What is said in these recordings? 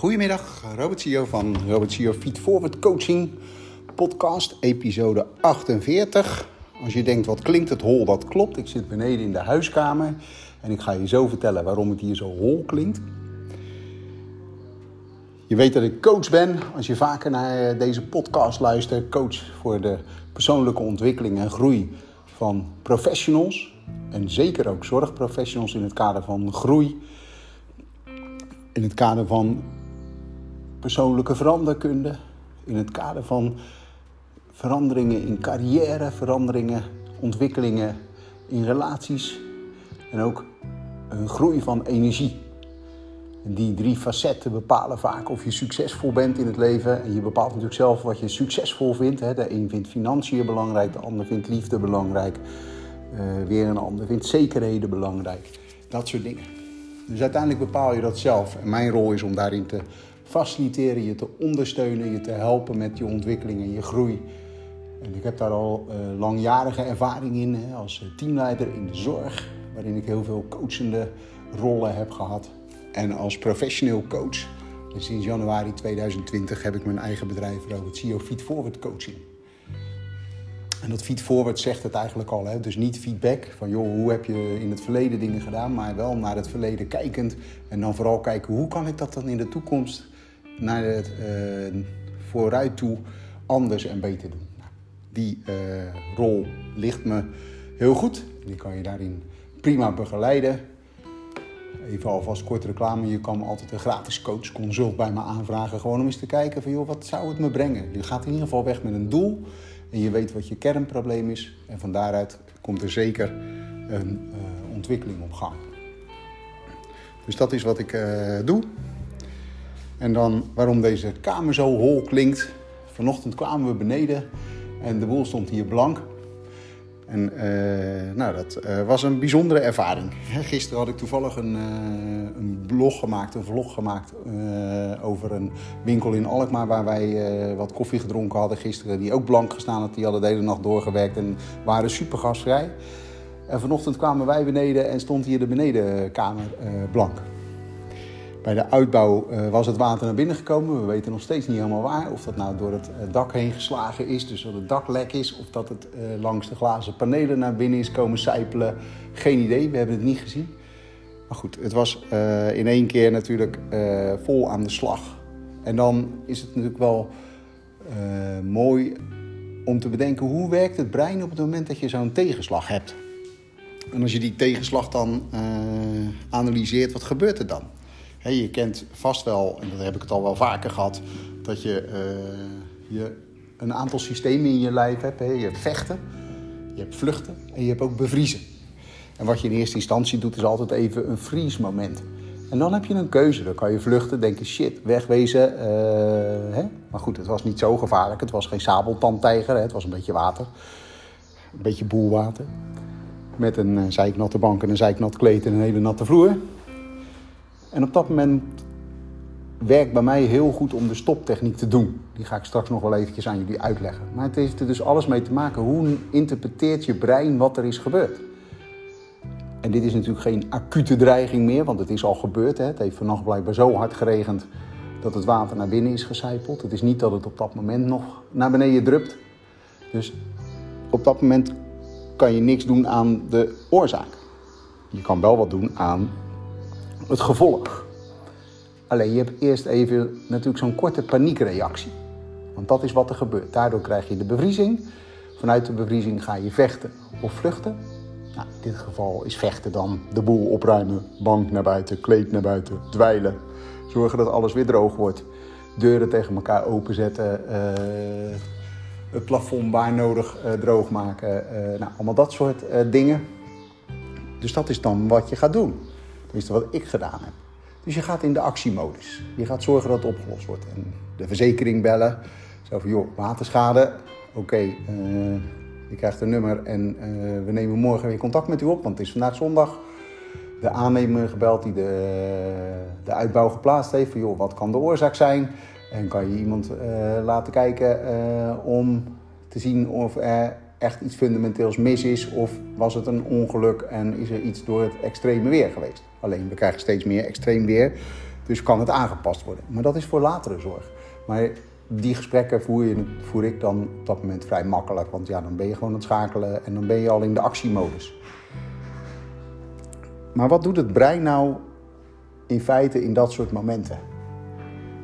Goedemiddag, Robert CEO van Robert CEO Feed Forward Coaching podcast, episode 48. Als je denkt, wat klinkt het hol, dat klopt. Ik zit beneden in de huiskamer en ik ga je zo vertellen waarom het hier zo hol klinkt. Je weet dat ik coach ben. Als je vaker naar deze podcast luistert, coach voor de persoonlijke ontwikkeling en groei van professionals. En zeker ook zorgprofessionals in het kader van groei. In het kader van persoonlijke veranderkunde. In het kader van veranderingen in carrière, veranderingen, ontwikkelingen in relaties. En ook een groei van energie. Die drie facetten bepalen vaak of je succesvol bent in het leven. En je bepaalt natuurlijk zelf wat je succesvol vindt. De een vindt financiën belangrijk, de ander vindt liefde belangrijk. Uh, weer een ander vindt zekerheden belangrijk. Dat soort dingen. Dus uiteindelijk bepaal je dat zelf. En mijn rol is om daarin te faciliteren, je te ondersteunen, je te helpen met je ontwikkeling en je groei. En ik heb daar al uh, langjarige ervaring in hè, als teamleider in de zorg, waarin ik heel veel coachende rollen heb gehad. En als professioneel coach, en sinds januari 2020 heb ik mijn eigen bedrijf Robert CEO Feed Forward Coaching. En dat feed forward zegt het eigenlijk al. Hè? Dus niet feedback van joh, hoe heb je in het verleden dingen gedaan, maar wel naar het verleden kijkend. En dan vooral kijken hoe kan ik dat dan in de toekomst naar het uh, vooruit toe anders en beter doen. Nou, die uh, rol ligt me heel goed. Die kan je daarin prima begeleiden. Even alvast kort reclame. Je kan altijd een gratis coach consult bij me aanvragen. Gewoon om eens te kijken van joh, wat zou het me brengen? Je gaat in ieder geval weg met een doel. En je weet wat je kernprobleem is. En van daaruit komt er zeker een uh, ontwikkeling op gang. Dus dat is wat ik doe. En dan waarom deze kamer zo hol klinkt. Vanochtend kwamen we beneden en de boel stond hier blank. En uh, nou, dat uh, was een bijzondere ervaring. Gisteren had ik toevallig een, uh, een blog gemaakt, een vlog gemaakt over een winkel in Alkmaar waar wij wat koffie gedronken hadden gisteren. Die ook blank gestaan had. Die hadden de hele nacht doorgewerkt en waren super gasvrij. En vanochtend kwamen wij beneden en stond hier de benedenkamer blank. Bij de uitbouw was het water naar binnen gekomen. We weten nog steeds niet helemaal waar. Of dat nou door het dak heen geslagen is, dus dat het dak lek is. Of dat het langs de glazen panelen naar binnen is komen sijpelen. Geen idee, we hebben het niet gezien. Maar goed, het was in één keer natuurlijk vol aan de slag. En dan is het natuurlijk wel mooi om te bedenken hoe werkt het brein op het moment dat je zo'n tegenslag hebt. En als je die tegenslag dan analyseert, wat gebeurt er dan? Je kent vast wel, en dat heb ik het al wel vaker gehad, dat je, uh, je een aantal systemen in je lijf hebt. Je hebt vechten, je hebt vluchten en je hebt ook bevriezen. En wat je in eerste instantie doet, is altijd even een vriesmoment. En dan heb je een keuze. Dan kan je vluchten, denken shit, wegwezen. Uh, hè? Maar goed, het was niet zo gevaarlijk. Het was geen sabeltandtijger, hè? het was een beetje water. Een beetje boelwater. Met een uh, zeiknatte bank en een zeiknat kleed en een hele natte vloer. En op dat moment werkt bij mij heel goed om de stoptechniek te doen. Die ga ik straks nog wel eventjes aan jullie uitleggen. Maar het heeft er dus alles mee te maken. Hoe interpreteert je brein wat er is gebeurd? En dit is natuurlijk geen acute dreiging meer, want het is al gebeurd. Hè? Het heeft vannacht blijkbaar zo hard geregend dat het water naar binnen is gecijpeld. Het is niet dat het op dat moment nog naar beneden drupt. Dus op dat moment kan je niks doen aan de oorzaak. Je kan wel wat doen aan het gevolg. Alleen je hebt eerst even natuurlijk zo'n korte paniekreactie. Want dat is wat er gebeurt. Daardoor krijg je de bevriezing. Vanuit de bevriezing ga je vechten of vluchten. Nou, in dit geval is vechten dan de boel opruimen, bank naar buiten, kleed naar buiten, dweilen. Zorgen dat alles weer droog wordt. Deuren tegen elkaar openzetten. Uh, het plafond waar nodig uh, droog maken. Uh, nou, allemaal dat soort dingen. Dus dat is dan wat je gaat doen. Tenminste, wat ik gedaan heb. Dus je gaat in de actiemodus. Je gaat zorgen dat het opgelost wordt. En de verzekering bellen. Zo van, joh, waterschade. Oké, uh, je krijgt een nummer en uh, we nemen morgen weer contact met u op. Want het is vandaag zondag. De aannemer gebeld die de, de uitbouw geplaatst heeft. Van, joh, wat kan de oorzaak zijn? En kan je iemand uh, laten kijken om te zien of er echt iets fundamenteels mis is of was het een ongeluk en is er iets door het extreme weer geweest. Alleen we krijgen steeds meer extreem weer. Dus kan het aangepast worden. Maar dat is voor latere zorg. Maar die gesprekken voer, je, voer ik dan op dat moment vrij makkelijk. Want ja, dan ben je gewoon aan het schakelen en dan ben je al in de actiemodus. Maar wat doet het brein nou in feite in dat soort momenten?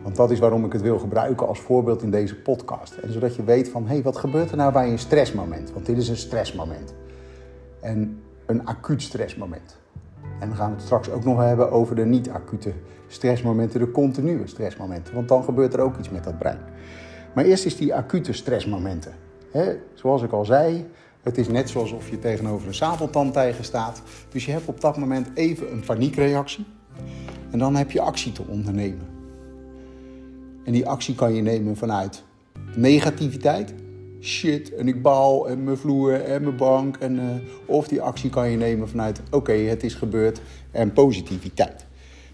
Want dat is waarom ik het wil gebruiken als voorbeeld in deze podcast. En zodat je weet van, hé, hey, wat gebeurt er nou bij een stressmoment? Want dit is een stressmoment. En een acuut stressmoment. En dan gaan we het straks ook nog hebben over de niet-acute stressmomenten, de continue stressmomenten. Want dan gebeurt er ook iets met dat brein. Maar eerst is die acute stressmomenten. Zoals ik al zei, het is net zoals of je tegenover een sabeltandtijger staat. Dus je hebt op dat moment even een paniekreactie. En dan heb je actie te ondernemen. En die actie kan je nemen vanuit negativiteit. Shit, en ik baal, en mijn vloer, en mijn bank. En, uh, of die actie kan je nemen vanuit, oké, het is gebeurd, en positiviteit.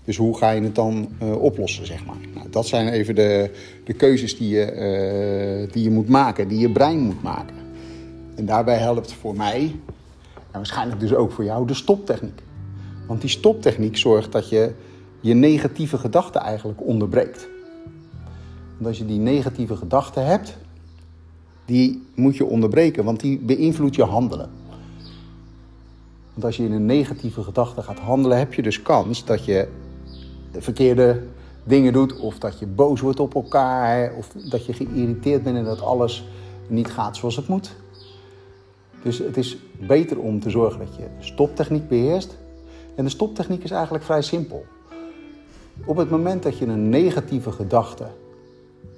Dus hoe ga je het dan uh, oplossen, zeg maar? Nou, dat zijn even de, de keuzes die je, uh, die je moet maken, die je brein moet maken. En daarbij helpt voor mij, en waarschijnlijk dus ook voor jou, de stoptechniek. Want die stoptechniek zorgt dat je je negatieve gedachten eigenlijk onderbreekt. Want als je die negatieve gedachten hebt, die moet je onderbreken, want die beïnvloedt je handelen. Want als je in een negatieve gedachte gaat handelen, heb je dus kans dat je de verkeerde dingen doet, of dat je boos wordt op elkaar, of dat je geïrriteerd bent en dat alles niet gaat zoals het moet. Dus het is beter om te zorgen dat je stoptechniek beheerst. En de stoptechniek is eigenlijk vrij simpel. Op het moment dat je een negatieve gedachte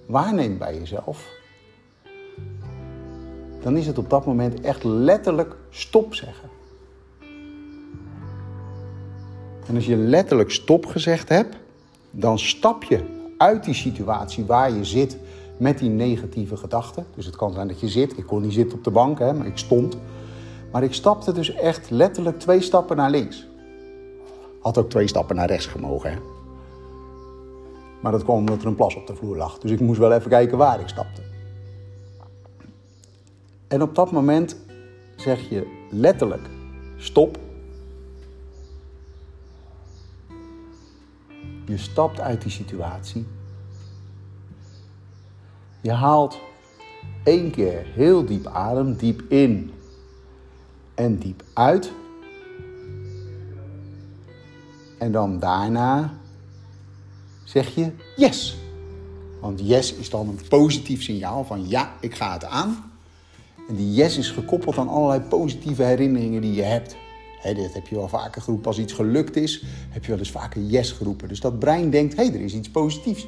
waarneemt bij jezelf, dan is het op dat moment echt letterlijk stop zeggen. En als je letterlijk stop gezegd hebt, dan stap je uit die situatie waar je zit met die negatieve gedachten. Dus het kan zijn dat je zit. Ik kon niet zitten op de bank, hè, maar ik stond. Maar ik stapte dus echt letterlijk twee stappen naar links. Had ook twee stappen naar rechts gemogen. Hè. Maar dat kwam omdat er een plas op de vloer lag. Dus ik moest wel even kijken waar ik stapte. En op dat moment zeg je letterlijk stop. Je stapt uit die situatie. Je haalt één keer heel diep adem, diep in en diep uit. En dan daarna zeg je yes. Want yes is dan een positief signaal van ja, ik ga het aan. En die yes is gekoppeld aan allerlei positieve herinneringen die je hebt. He, dit heb je wel vaker geroepen. Als iets gelukt is, heb je wel eens vaker yes geroepen. Dus dat brein denkt, hé, hey, er is iets positiefs.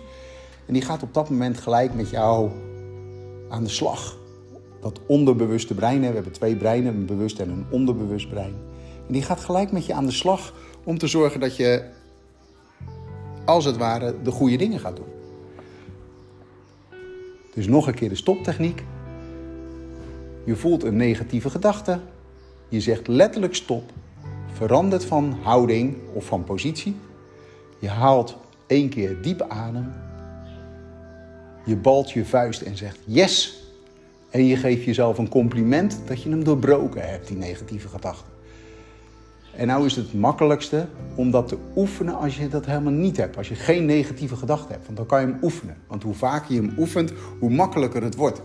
En die gaat op dat moment gelijk met jou aan de slag. Dat onderbewuste brein, we hebben twee breinen, een bewust en een onderbewust brein. En die gaat gelijk met je aan de slag om te zorgen dat je, als het ware, de goede dingen gaat doen. Dus nog een keer de stoptechniek. Je voelt een negatieve gedachte. Je zegt letterlijk stop. Verandert van houding of van positie. Je haalt één keer diep adem. Je balt je vuist en zegt yes. En je geeft jezelf een compliment dat je hem doorbroken hebt, die negatieve gedachte. En nou is het makkelijkste om dat te oefenen als je dat helemaal niet hebt. Als je geen negatieve gedachten hebt. Want dan kan je hem oefenen. Want hoe vaker je hem oefent, hoe makkelijker het wordt.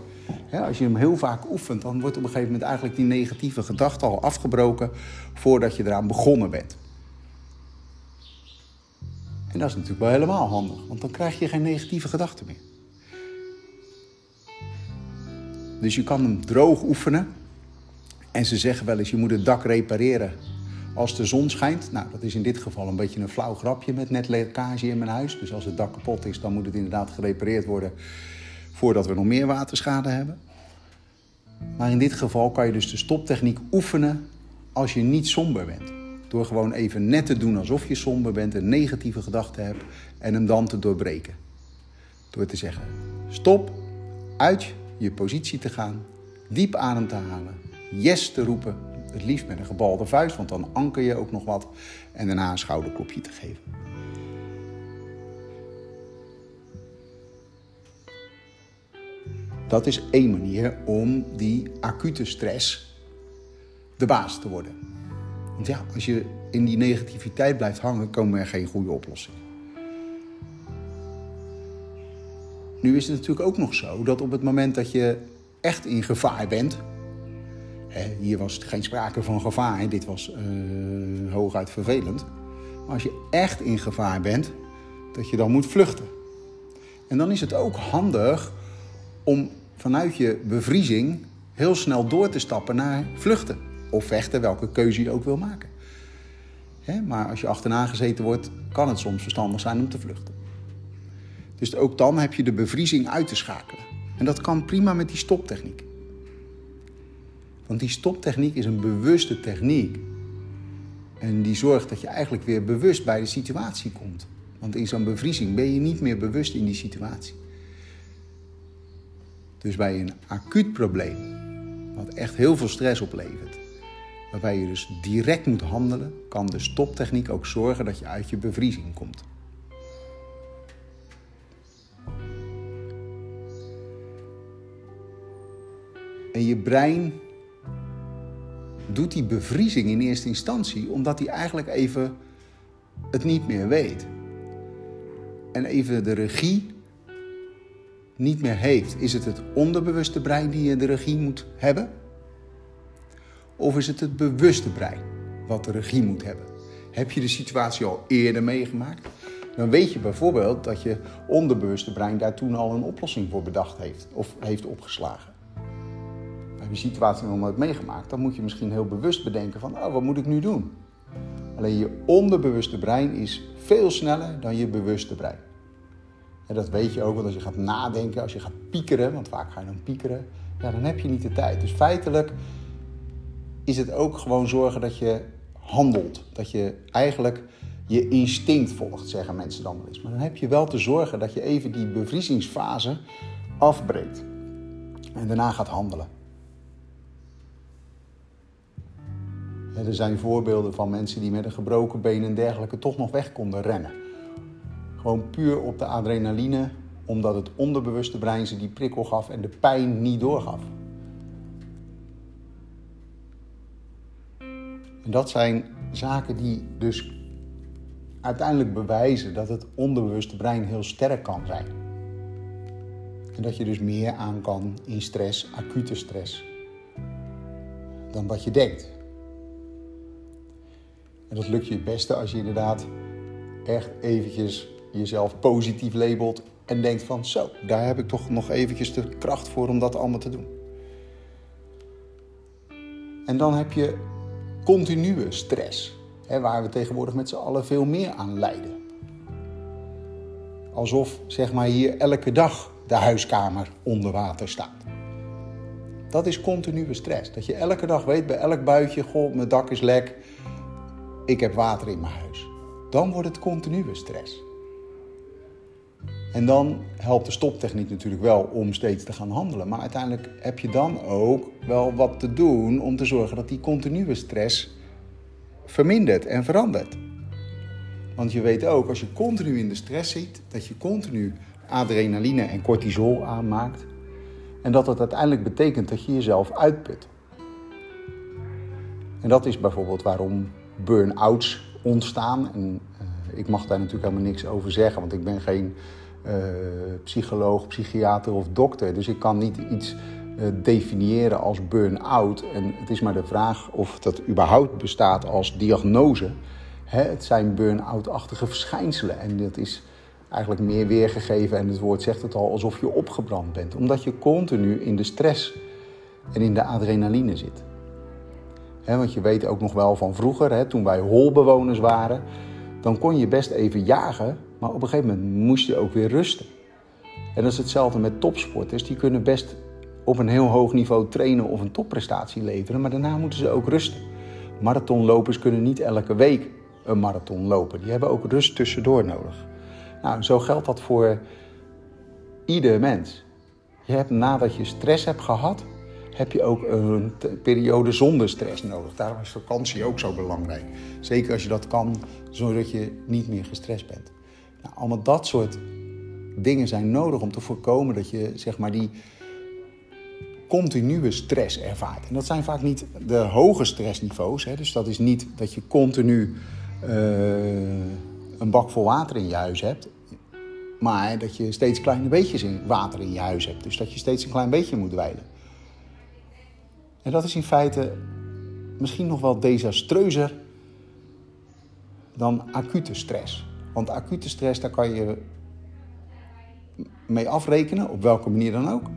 als je hem heel vaak oefent, dan wordt op een gegeven moment eigenlijk die negatieve gedachte al afgebroken voordat je eraan begonnen bent. En dat is natuurlijk wel helemaal handig, want dan krijg je geen negatieve gedachten meer. Dus je kan hem droog oefenen. En ze zeggen wel eens, je moet het dak repareren als de zon schijnt. Nou, dat is in dit geval een beetje een flauw grapje met net lekkage in mijn huis. Dus als het dak kapot is, dan moet het inderdaad gerepareerd worden voordat we nog meer waterschade hebben. Maar in dit geval kan je dus de stoptechniek oefenen als je niet somber bent. Door gewoon even net te doen alsof je somber bent, een negatieve gedachte hebt en hem dan te doorbreken. Door te zeggen: stop, uit je positie te gaan, diep adem te halen, yes te roepen, het liefst met een gebalde vuist, want dan anker je ook nog wat, en daarna een schouderklopje te geven. Dat is één manier om die acute stress de baas te worden. Want ja, als je in die negativiteit blijft hangen, komen er geen goede oplossingen. Nu is het natuurlijk ook nog zo dat op het moment dat je echt in gevaar bent. Hier was geen sprake van gevaar, dit was uh, hooguit vervelend. Maar als je echt in gevaar bent, dat je dan moet vluchten. En dan is het ook handig om vanuit je bevriezing heel snel door te stappen naar vluchten of vechten, welke keuze je ook wil maken. maar als je achterna gezeten wordt, kan het soms verstandig zijn om te vluchten. Dus ook dan heb je de bevriezing uit te schakelen. En dat kan prima met die stoptechniek. Want die stoptechniek is een bewuste techniek. En die zorgt dat je eigenlijk weer bewust bij de situatie komt. Want in zo'n bevriezing ben je niet meer bewust in die situatie. Dus bij een acuut probleem, wat echt heel veel stress oplevert, waarbij je dus direct moet handelen, kan de stoptechniek ook zorgen dat je uit je bevriezing komt. En je brein doet die bevriezing in eerste instantie omdat hij eigenlijk even het niet meer weet. En even de regie niet meer heeft. Is het het onderbewuste brein die de regie moet hebben? Of is het het bewuste brein wat de regie moet hebben? Heb je de situatie al eerder meegemaakt? Dan weet je bijvoorbeeld dat je onderbewuste brein daar toen al een oplossing voor bedacht heeft of heeft opgeslagen. Je situatie nog nooit meegemaakt, dan moet je misschien heel bewust bedenken van, oh, wat moet ik nu doen? Alleen je onderbewuste brein is veel sneller dan je bewuste brein. En dat weet je ook, want als je gaat nadenken, als je gaat piekeren, want vaak ga je dan piekeren, ja, dan heb je niet de tijd. Dus feitelijk is het ook gewoon zorgen dat je handelt. Dat je eigenlijk je instinct volgt, zeggen mensen dan wel eens. Maar dan heb je wel te zorgen dat je even die bevriezingsfase afbreekt. En daarna gaat handelen. Er zijn voorbeelden van mensen die met een gebroken been en dergelijke toch nog weg konden rennen. Gewoon puur op de adrenaline, omdat het onderbewuste brein ze die prikkel gaf en de pijn niet doorgaf. En dat zijn zaken die dus uiteindelijk bewijzen dat het onderbewuste brein heel sterk kan zijn. En dat je dus meer aan kan in stress, acute stress, dan wat je denkt. En dat lukt je het beste als je inderdaad echt eventjes jezelf positief labelt en denkt van zo, daar heb ik toch nog eventjes de kracht voor om dat allemaal te doen. En dan heb je continue stress, hè, waar we tegenwoordig met z'n allen veel meer aan lijden. Alsof zeg maar hier elke dag de huiskamer onder water staat. Dat is continue stress. Dat je elke dag weet bij elk buitje, goh, mijn dak is lek, ik heb water in mijn huis. Dan wordt het continue stress. En dan helpt de stoptechniek natuurlijk wel om steeds te gaan handelen. Maar uiteindelijk heb je dan ook wel wat te doen om te zorgen dat die continue stress vermindert en verandert. Want je weet ook, als je continu in de stress zit, dat je continu adrenaline en cortisol aanmaakt. En dat dat uiteindelijk betekent dat je jezelf uitput. En dat is bijvoorbeeld waarom burn-outs ontstaan. En uh, ik mag daar natuurlijk helemaal niks over zeggen, want ik ben geen uh, psycholoog, psychiater of dokter. Dus ik kan niet iets uh, definiëren als burn-out. En het is maar de vraag of dat überhaupt bestaat als diagnose. Hè, het zijn burn-out-achtige verschijnselen. En dat is eigenlijk meer weergegeven, en het woord zegt het al, alsof je opgebrand bent. Omdat je continu in de stress en in de adrenaline zit. Want je weet ook nog wel van vroeger, toen wij holbewoners waren, dan kon je best even jagen maar op een gegeven moment moest je ook weer rusten. En dat is hetzelfde met topsporters. Die kunnen best op een heel hoog niveau trainen of een topprestatie leveren, maar daarna moeten ze ook rusten. Marathonlopers kunnen niet elke week een marathon lopen. Die hebben ook rust tussendoor nodig. Nou, zo geldt dat voor ieder mens. Je hebt nadat je stress hebt gehad, heb je ook een periode zonder stress nodig. Daarom is vakantie ook zo belangrijk. Zeker als je dat kan, zodat je niet meer gestrest bent. Nou, allemaal dat soort dingen zijn nodig om te voorkomen dat je zeg maar die continue stress ervaart. En dat zijn vaak niet de hoge stressniveaus. Hè? Dus dat is niet dat je continu uh, een bak vol water in je huis hebt. Maar dat je steeds kleine beetjes in, water in je huis hebt. Dus dat je steeds een klein beetje moet wijden. En dat is in feite misschien nog wel desastreuzer dan acute stress. Want acute stress, daar kan je mee afrekenen, op welke manier dan ook.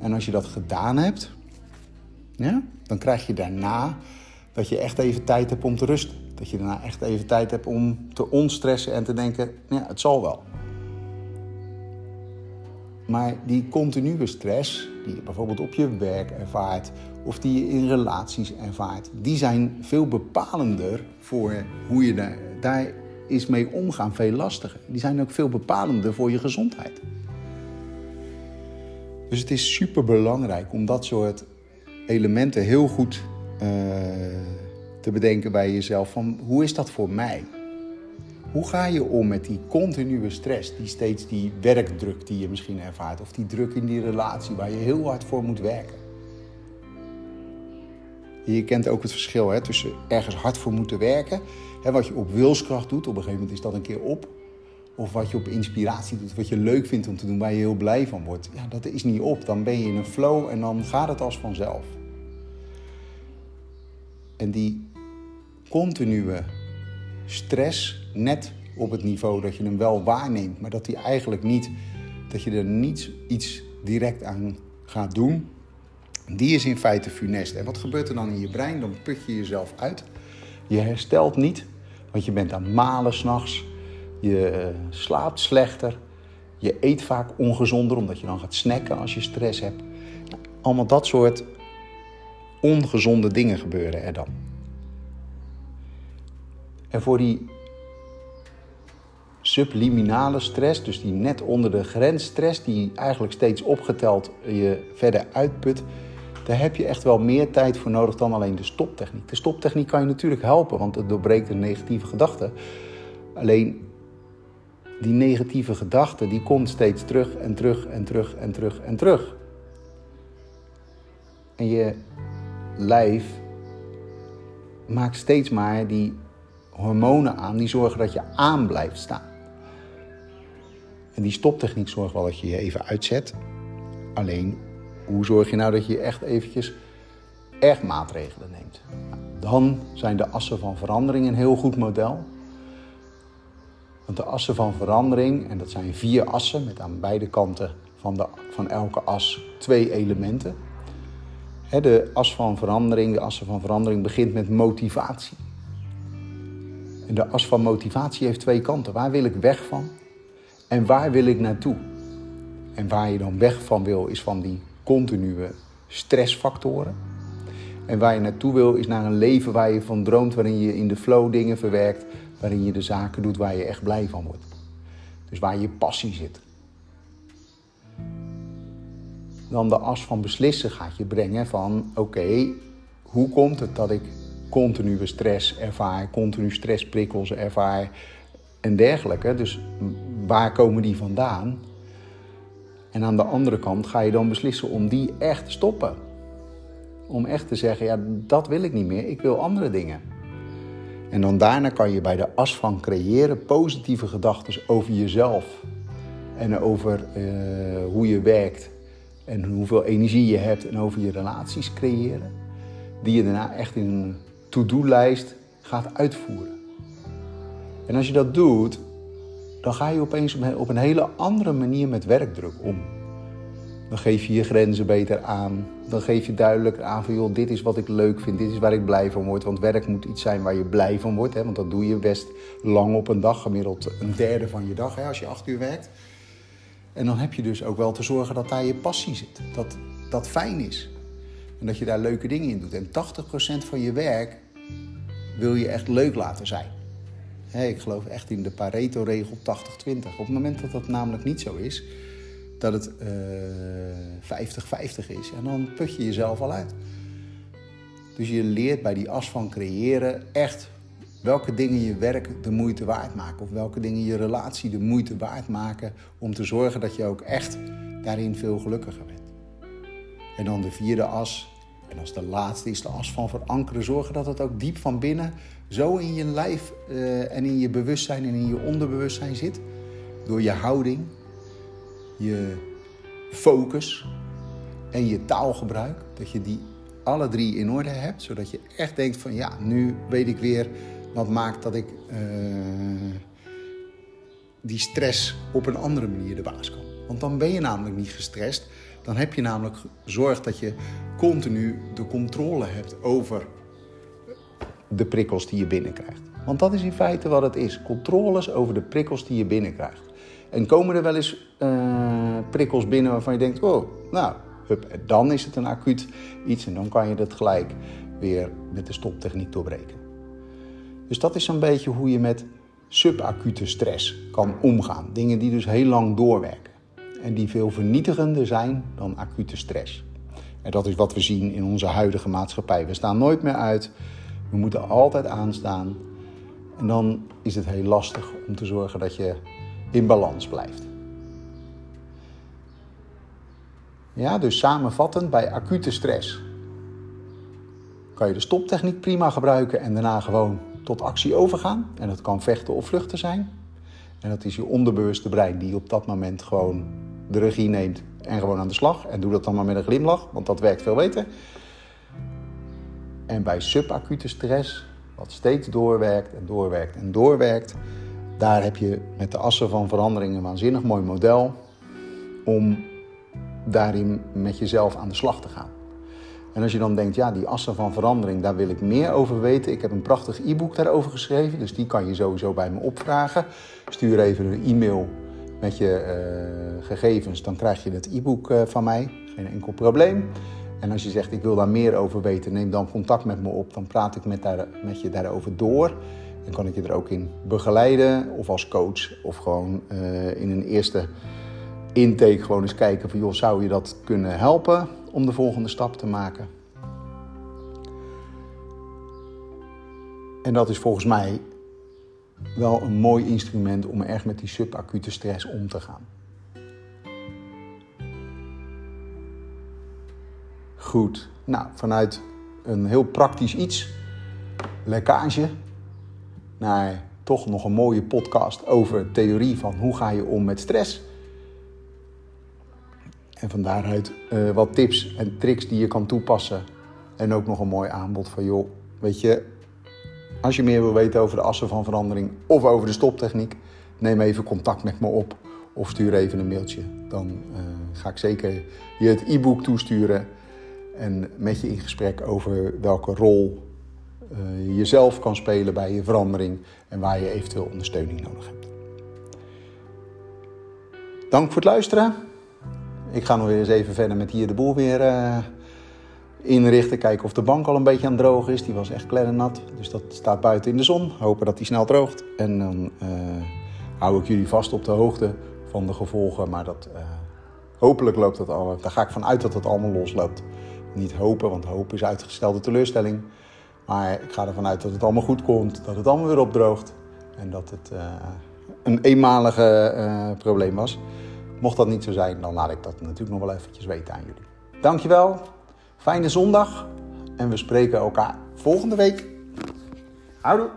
En als je dat gedaan hebt, ja, dan krijg je daarna dat je echt even tijd hebt om te rusten. Dat je daarna echt even tijd hebt om te onstressen en te denken, ja, het zal wel. Maar die continue stress, die je bijvoorbeeld op je werk ervaart of die je in relaties ervaart, die zijn veel bepalender voor hoe je daar, daar is mee omgaan, veel lastiger. Die zijn ook veel bepalender voor je gezondheid. Dus het is super belangrijk om dat soort elementen heel goed uh, te bedenken bij jezelf. Van hoe is dat voor mij? Hoe ga je om met die continue stress, die steeds die werkdruk die je misschien ervaart, of die druk in die relatie waar je heel hard voor moet werken? Je kent ook het verschil hè, tussen ergens hard voor moeten werken, hè, wat je op wilskracht doet, op een gegeven moment is dat een keer op, of wat je op inspiratie doet, wat je leuk vindt om te doen, waar je heel blij van wordt. Ja, dat is niet op. Dan ben je in een flow en dan gaat het als vanzelf. En die continue stress, net op het niveau dat je hem wel waarneemt, maar dat die eigenlijk niet, dat je er niet iets direct aan gaat doen, die is in feite funest. En wat gebeurt er dan in je brein? Dan put je jezelf uit. Je herstelt niet, want je bent aan malen s'nachts. Je eh, slaapt slechter. Je eet vaak ongezonder, omdat je dan gaat snacken als je stress hebt. Allemaal dat soort ongezonde dingen gebeuren er dan. En voor die subliminale stress, dus die net onder de grens stress, die eigenlijk steeds opgeteld je verder uitput, daar heb je echt wel meer tijd voor nodig dan alleen de stoptechniek. De stoptechniek kan je natuurlijk helpen, want het doorbreekt een negatieve gedachte. Alleen die negatieve gedachte, die komt steeds terug en terug en terug en terug en terug. En je lijf maakt steeds maar die hormonen aan die zorgen dat je aan blijft staan. En die stoptechniek zorgt wel dat je je even uitzet. Alleen, hoe zorg je nou dat je echt eventjes echt maatregelen neemt? Dan zijn de assen van verandering een heel goed model. Want de assen van verandering, en dat zijn vier assen met aan beide kanten van, de, van elke as twee elementen. De as van verandering, de assen van verandering begint met motivatie. En de as van motivatie heeft twee kanten. Waar wil ik weg van en waar wil ik naartoe? En waar je dan weg van wil, is van die continue stressfactoren. En waar je naartoe wil, is naar een leven waar je van droomt, waarin je in de flow dingen verwerkt, waarin je de zaken doet waar je echt blij van wordt. Dus waar je passie zit. Dan de as van beslissen gaat je brengen van oké, hoe komt het dat ik continue stress ervaar, continu stressprikkels ervaar en dergelijke. Dus waar komen die vandaan? En aan de andere kant ga je dan beslissen om die echt te stoppen. Om echt te zeggen, ja, dat wil ik niet meer, ik wil andere dingen. En dan daarna kan je bij de as van creëren positieve gedachten over jezelf. En over uh, hoe je werkt en hoeveel energie je hebt en over je relaties creëren. Die je daarna echt in een to-do-lijst gaat uitvoeren. En als je dat doet, dan ga je opeens op een hele andere manier met werkdruk om. Dan geef je je grenzen beter aan. Dan geef je duidelijk aan van, joh, dit is wat ik leuk vind, dit is waar ik blij van word. Want werk moet iets zijn waar je blij van wordt. Hè? Want dat doe je best lang op een dag, gemiddeld een derde van je dag, hè, als je acht uur werkt. En dan heb je dus ook wel te zorgen dat daar je passie zit. Dat dat fijn is. En dat je daar leuke dingen in doet. En 80% van je werk wil je echt leuk laten zijn. ik geloof echt in de Pareto-regel 80-20. Op het moment dat dat namelijk niet zo is, dat het 50-50 uh, is, en dan put je jezelf al uit. Dus je leert bij die as van creëren echt welke dingen je werk de moeite waard maken. Of welke dingen je relatie de moeite waard maken. Om te zorgen dat je ook echt daarin veel gelukkiger bent. En dan de vierde as. En als de laatste is de as van verankeren. Zorgen dat het ook diep van binnen zo in je lijf uh, en in je bewustzijn en in je onderbewustzijn zit. Door je houding, je focus en je taalgebruik. Dat je die alle drie in orde hebt, zodat je echt denkt van ja, nu weet ik weer wat maakt dat ik uh, die stress op een andere manier de baas kan. Want dan ben je namelijk niet gestrest. Dan heb je namelijk zorg dat je continu de controle hebt over de prikkels die je binnenkrijgt. Want dat is in feite wat het is. Controles over de prikkels die je binnenkrijgt. En komen er wel eens uh, prikkels binnen waarvan je denkt: oh, nou, hup, dan is het een acuut iets en dan kan je dat gelijk weer met de stoptechniek doorbreken. Dus dat is zo'n beetje hoe je met subacute stress kan omgaan. Dingen die dus heel lang doorwerken en die veel vernietigender zijn dan acute stress. En dat is wat we zien in onze huidige maatschappij. We staan nooit meer uit. We moeten altijd aanstaan. En dan is het heel lastig om te zorgen dat je in balans blijft. Ja, dus samenvattend bij acute stress kan je de stoptechniek prima gebruiken en daarna gewoon tot actie overgaan. En dat kan vechten of vluchten zijn. En dat is je onderbewuste brein die op dat moment gewoon de regie neemt en gewoon aan de slag. En doe dat dan maar met een glimlach, want dat werkt veel beter. En bij subacute stress, wat steeds doorwerkt en doorwerkt en doorwerkt, daar heb je met de assen van verandering een waanzinnig mooi model om daarin met jezelf aan de slag te gaan. En als je dan denkt, ja, die assen van verandering, daar wil ik meer over weten. Ik heb een prachtig e-book daarover geschreven, dus die kan je sowieso bij me opvragen. Stuur even een e-mail met je uh, gegevens, dan krijg je het e-book uh, van mij. Geen enkel probleem. En als je zegt, ik wil daar meer over weten, neem dan contact met me op. Dan praat ik met, daar, met je daarover door. Dan kan ik je er ook in begeleiden, of als coach, of gewoon uh, in een eerste intake gewoon eens kijken van, joh, zou je dat kunnen helpen om de volgende stap te maken? En dat is volgens mij wel een mooi instrument om echt met die subacute stress om te gaan. Goed, nou vanuit een heel praktisch iets, lekkage, naar toch nog een mooie podcast over theorie van hoe ga je om met stress. En van daaruit uh, wat tips en tricks die je kan toepassen. En ook nog een mooi aanbod van joh, weet je, als je meer wil weten over de assen van verandering of over de stoptechniek, neem even contact met me op of stuur even een mailtje. Dan uh, ga ik zeker je het e-book toesturen en met je in gesprek over welke rol je jezelf kan spelen bij je verandering en waar je eventueel ondersteuning nodig hebt. Dank voor het luisteren. Ik ga nog weer eens even verder met hier de boel weer uh, inrichten. Kijken of de bank al een beetje aan het drogen is. Die was echt klennennat. Dus dat staat buiten in de zon. Hopen dat die snel droogt. En dan uh, hou ik jullie vast op de hoogte van de gevolgen. Maar dat, uh, hopelijk loopt dat al. Daar ga ik vanuit dat het allemaal losloopt. Niet hopen, want hopen is uitgestelde teleurstelling. Maar ik ga ervan uit dat het allemaal goed komt. Dat het allemaal weer opdroogt. En dat het uh, een eenmalige probleem was. Mocht dat niet zo zijn, dan laat ik dat natuurlijk nog wel eventjes weten aan jullie. Dankjewel. Fijne zondag en we spreken elkaar volgende week. Houdoe!